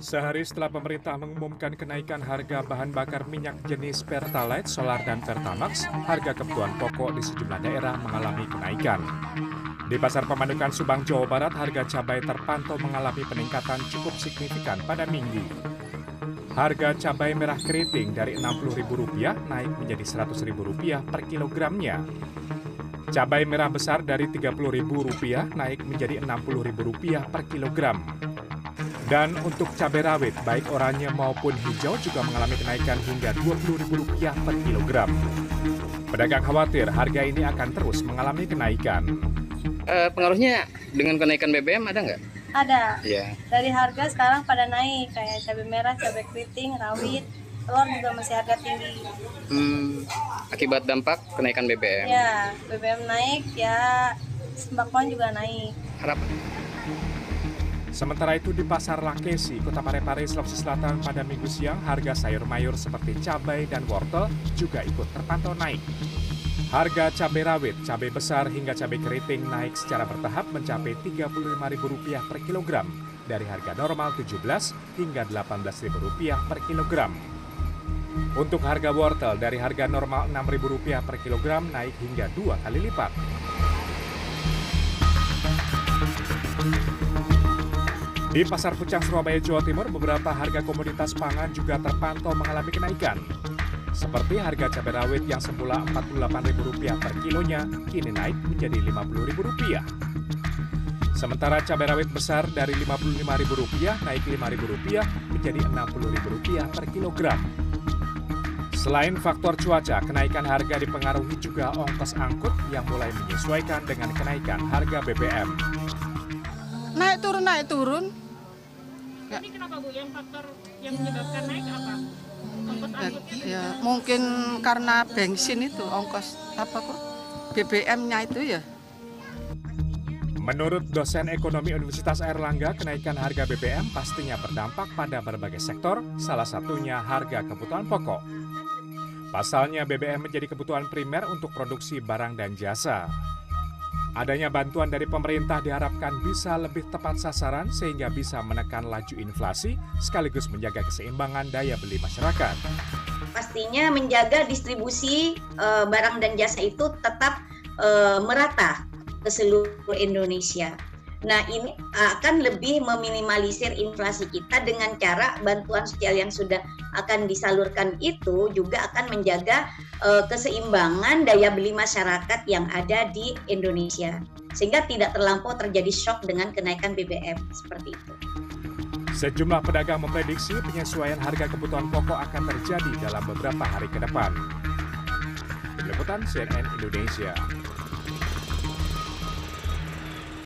Sehari setelah pemerintah mengumumkan kenaikan harga bahan bakar minyak jenis Pertalite, Solar, dan Pertamax, harga kebutuhan pokok di sejumlah daerah mengalami kenaikan. Di Pasar Pemandukan Subang, Jawa Barat, harga cabai terpantau mengalami peningkatan cukup signifikan pada minggu. Harga cabai merah keriting dari Rp60.000 naik menjadi Rp100.000 per kilogramnya. Cabai merah besar dari Rp30.000 naik menjadi Rp60.000 per kilogram. Dan untuk cabai rawit, baik oranye maupun hijau juga mengalami kenaikan hingga Rp20.000 per kilogram. Pedagang khawatir harga ini akan terus mengalami kenaikan. Eh, pengaruhnya dengan kenaikan BBM ada nggak? Ada. Iya. Dari harga sekarang pada naik kayak cabai merah, cabai keriting, rawit, telur juga masih harga tinggi. Hmm, akibat dampak kenaikan BBM. Ya, BBM naik ya sembako juga naik. Harap Sementara itu di Pasar Lakesi, Kota Parepare, Sulawesi Selatan pada minggu siang, harga sayur mayur seperti cabai dan wortel juga ikut terpantau naik. Harga cabai rawit, cabai besar hingga cabai keriting naik secara bertahap mencapai Rp35.000 per kilogram dari harga normal Rp17 hingga Rp18.000 per kilogram. Untuk harga wortel dari harga normal Rp6.000 per kilogram naik hingga dua kali lipat. Di Pasar Pucang Surabaya, Jawa Timur, beberapa harga komoditas pangan juga terpantau mengalami kenaikan. Seperti harga cabai rawit yang semula Rp48.000 per kilonya, kini naik menjadi Rp50.000. Sementara cabai rawit besar dari Rp55.000 naik Rp5.000 menjadi Rp60.000 per kilogram. Selain faktor cuaca, kenaikan harga dipengaruhi juga ongkos angkut yang mulai menyesuaikan dengan kenaikan harga BBM. Naik turun naik turun Ini kenapa Bu? Yang faktor yang menyebabkan naik apa? Ongkos ya, ya, mungkin karena bensin itu ongkos apa kok BBM-nya itu ya Menurut dosen ekonomi Universitas Airlangga, kenaikan harga BBM pastinya berdampak pada berbagai sektor, salah satunya harga kebutuhan pokok. Pasalnya BBM menjadi kebutuhan primer untuk produksi barang dan jasa. Adanya bantuan dari pemerintah diharapkan bisa lebih tepat sasaran sehingga bisa menekan laju inflasi sekaligus menjaga keseimbangan daya beli masyarakat. pastinya menjaga distribusi eh, barang dan jasa itu tetap eh, merata ke seluruh Indonesia. Nah, ini akan lebih meminimalisir inflasi kita dengan cara bantuan sosial yang sudah akan disalurkan itu juga akan menjaga eh, keseimbangan daya beli masyarakat yang ada di Indonesia. Sehingga tidak terlampau terjadi shock dengan kenaikan BBM seperti itu. Sejumlah pedagang memprediksi penyesuaian harga kebutuhan pokok akan terjadi dalam beberapa hari ke depan. Liputan CNN Indonesia.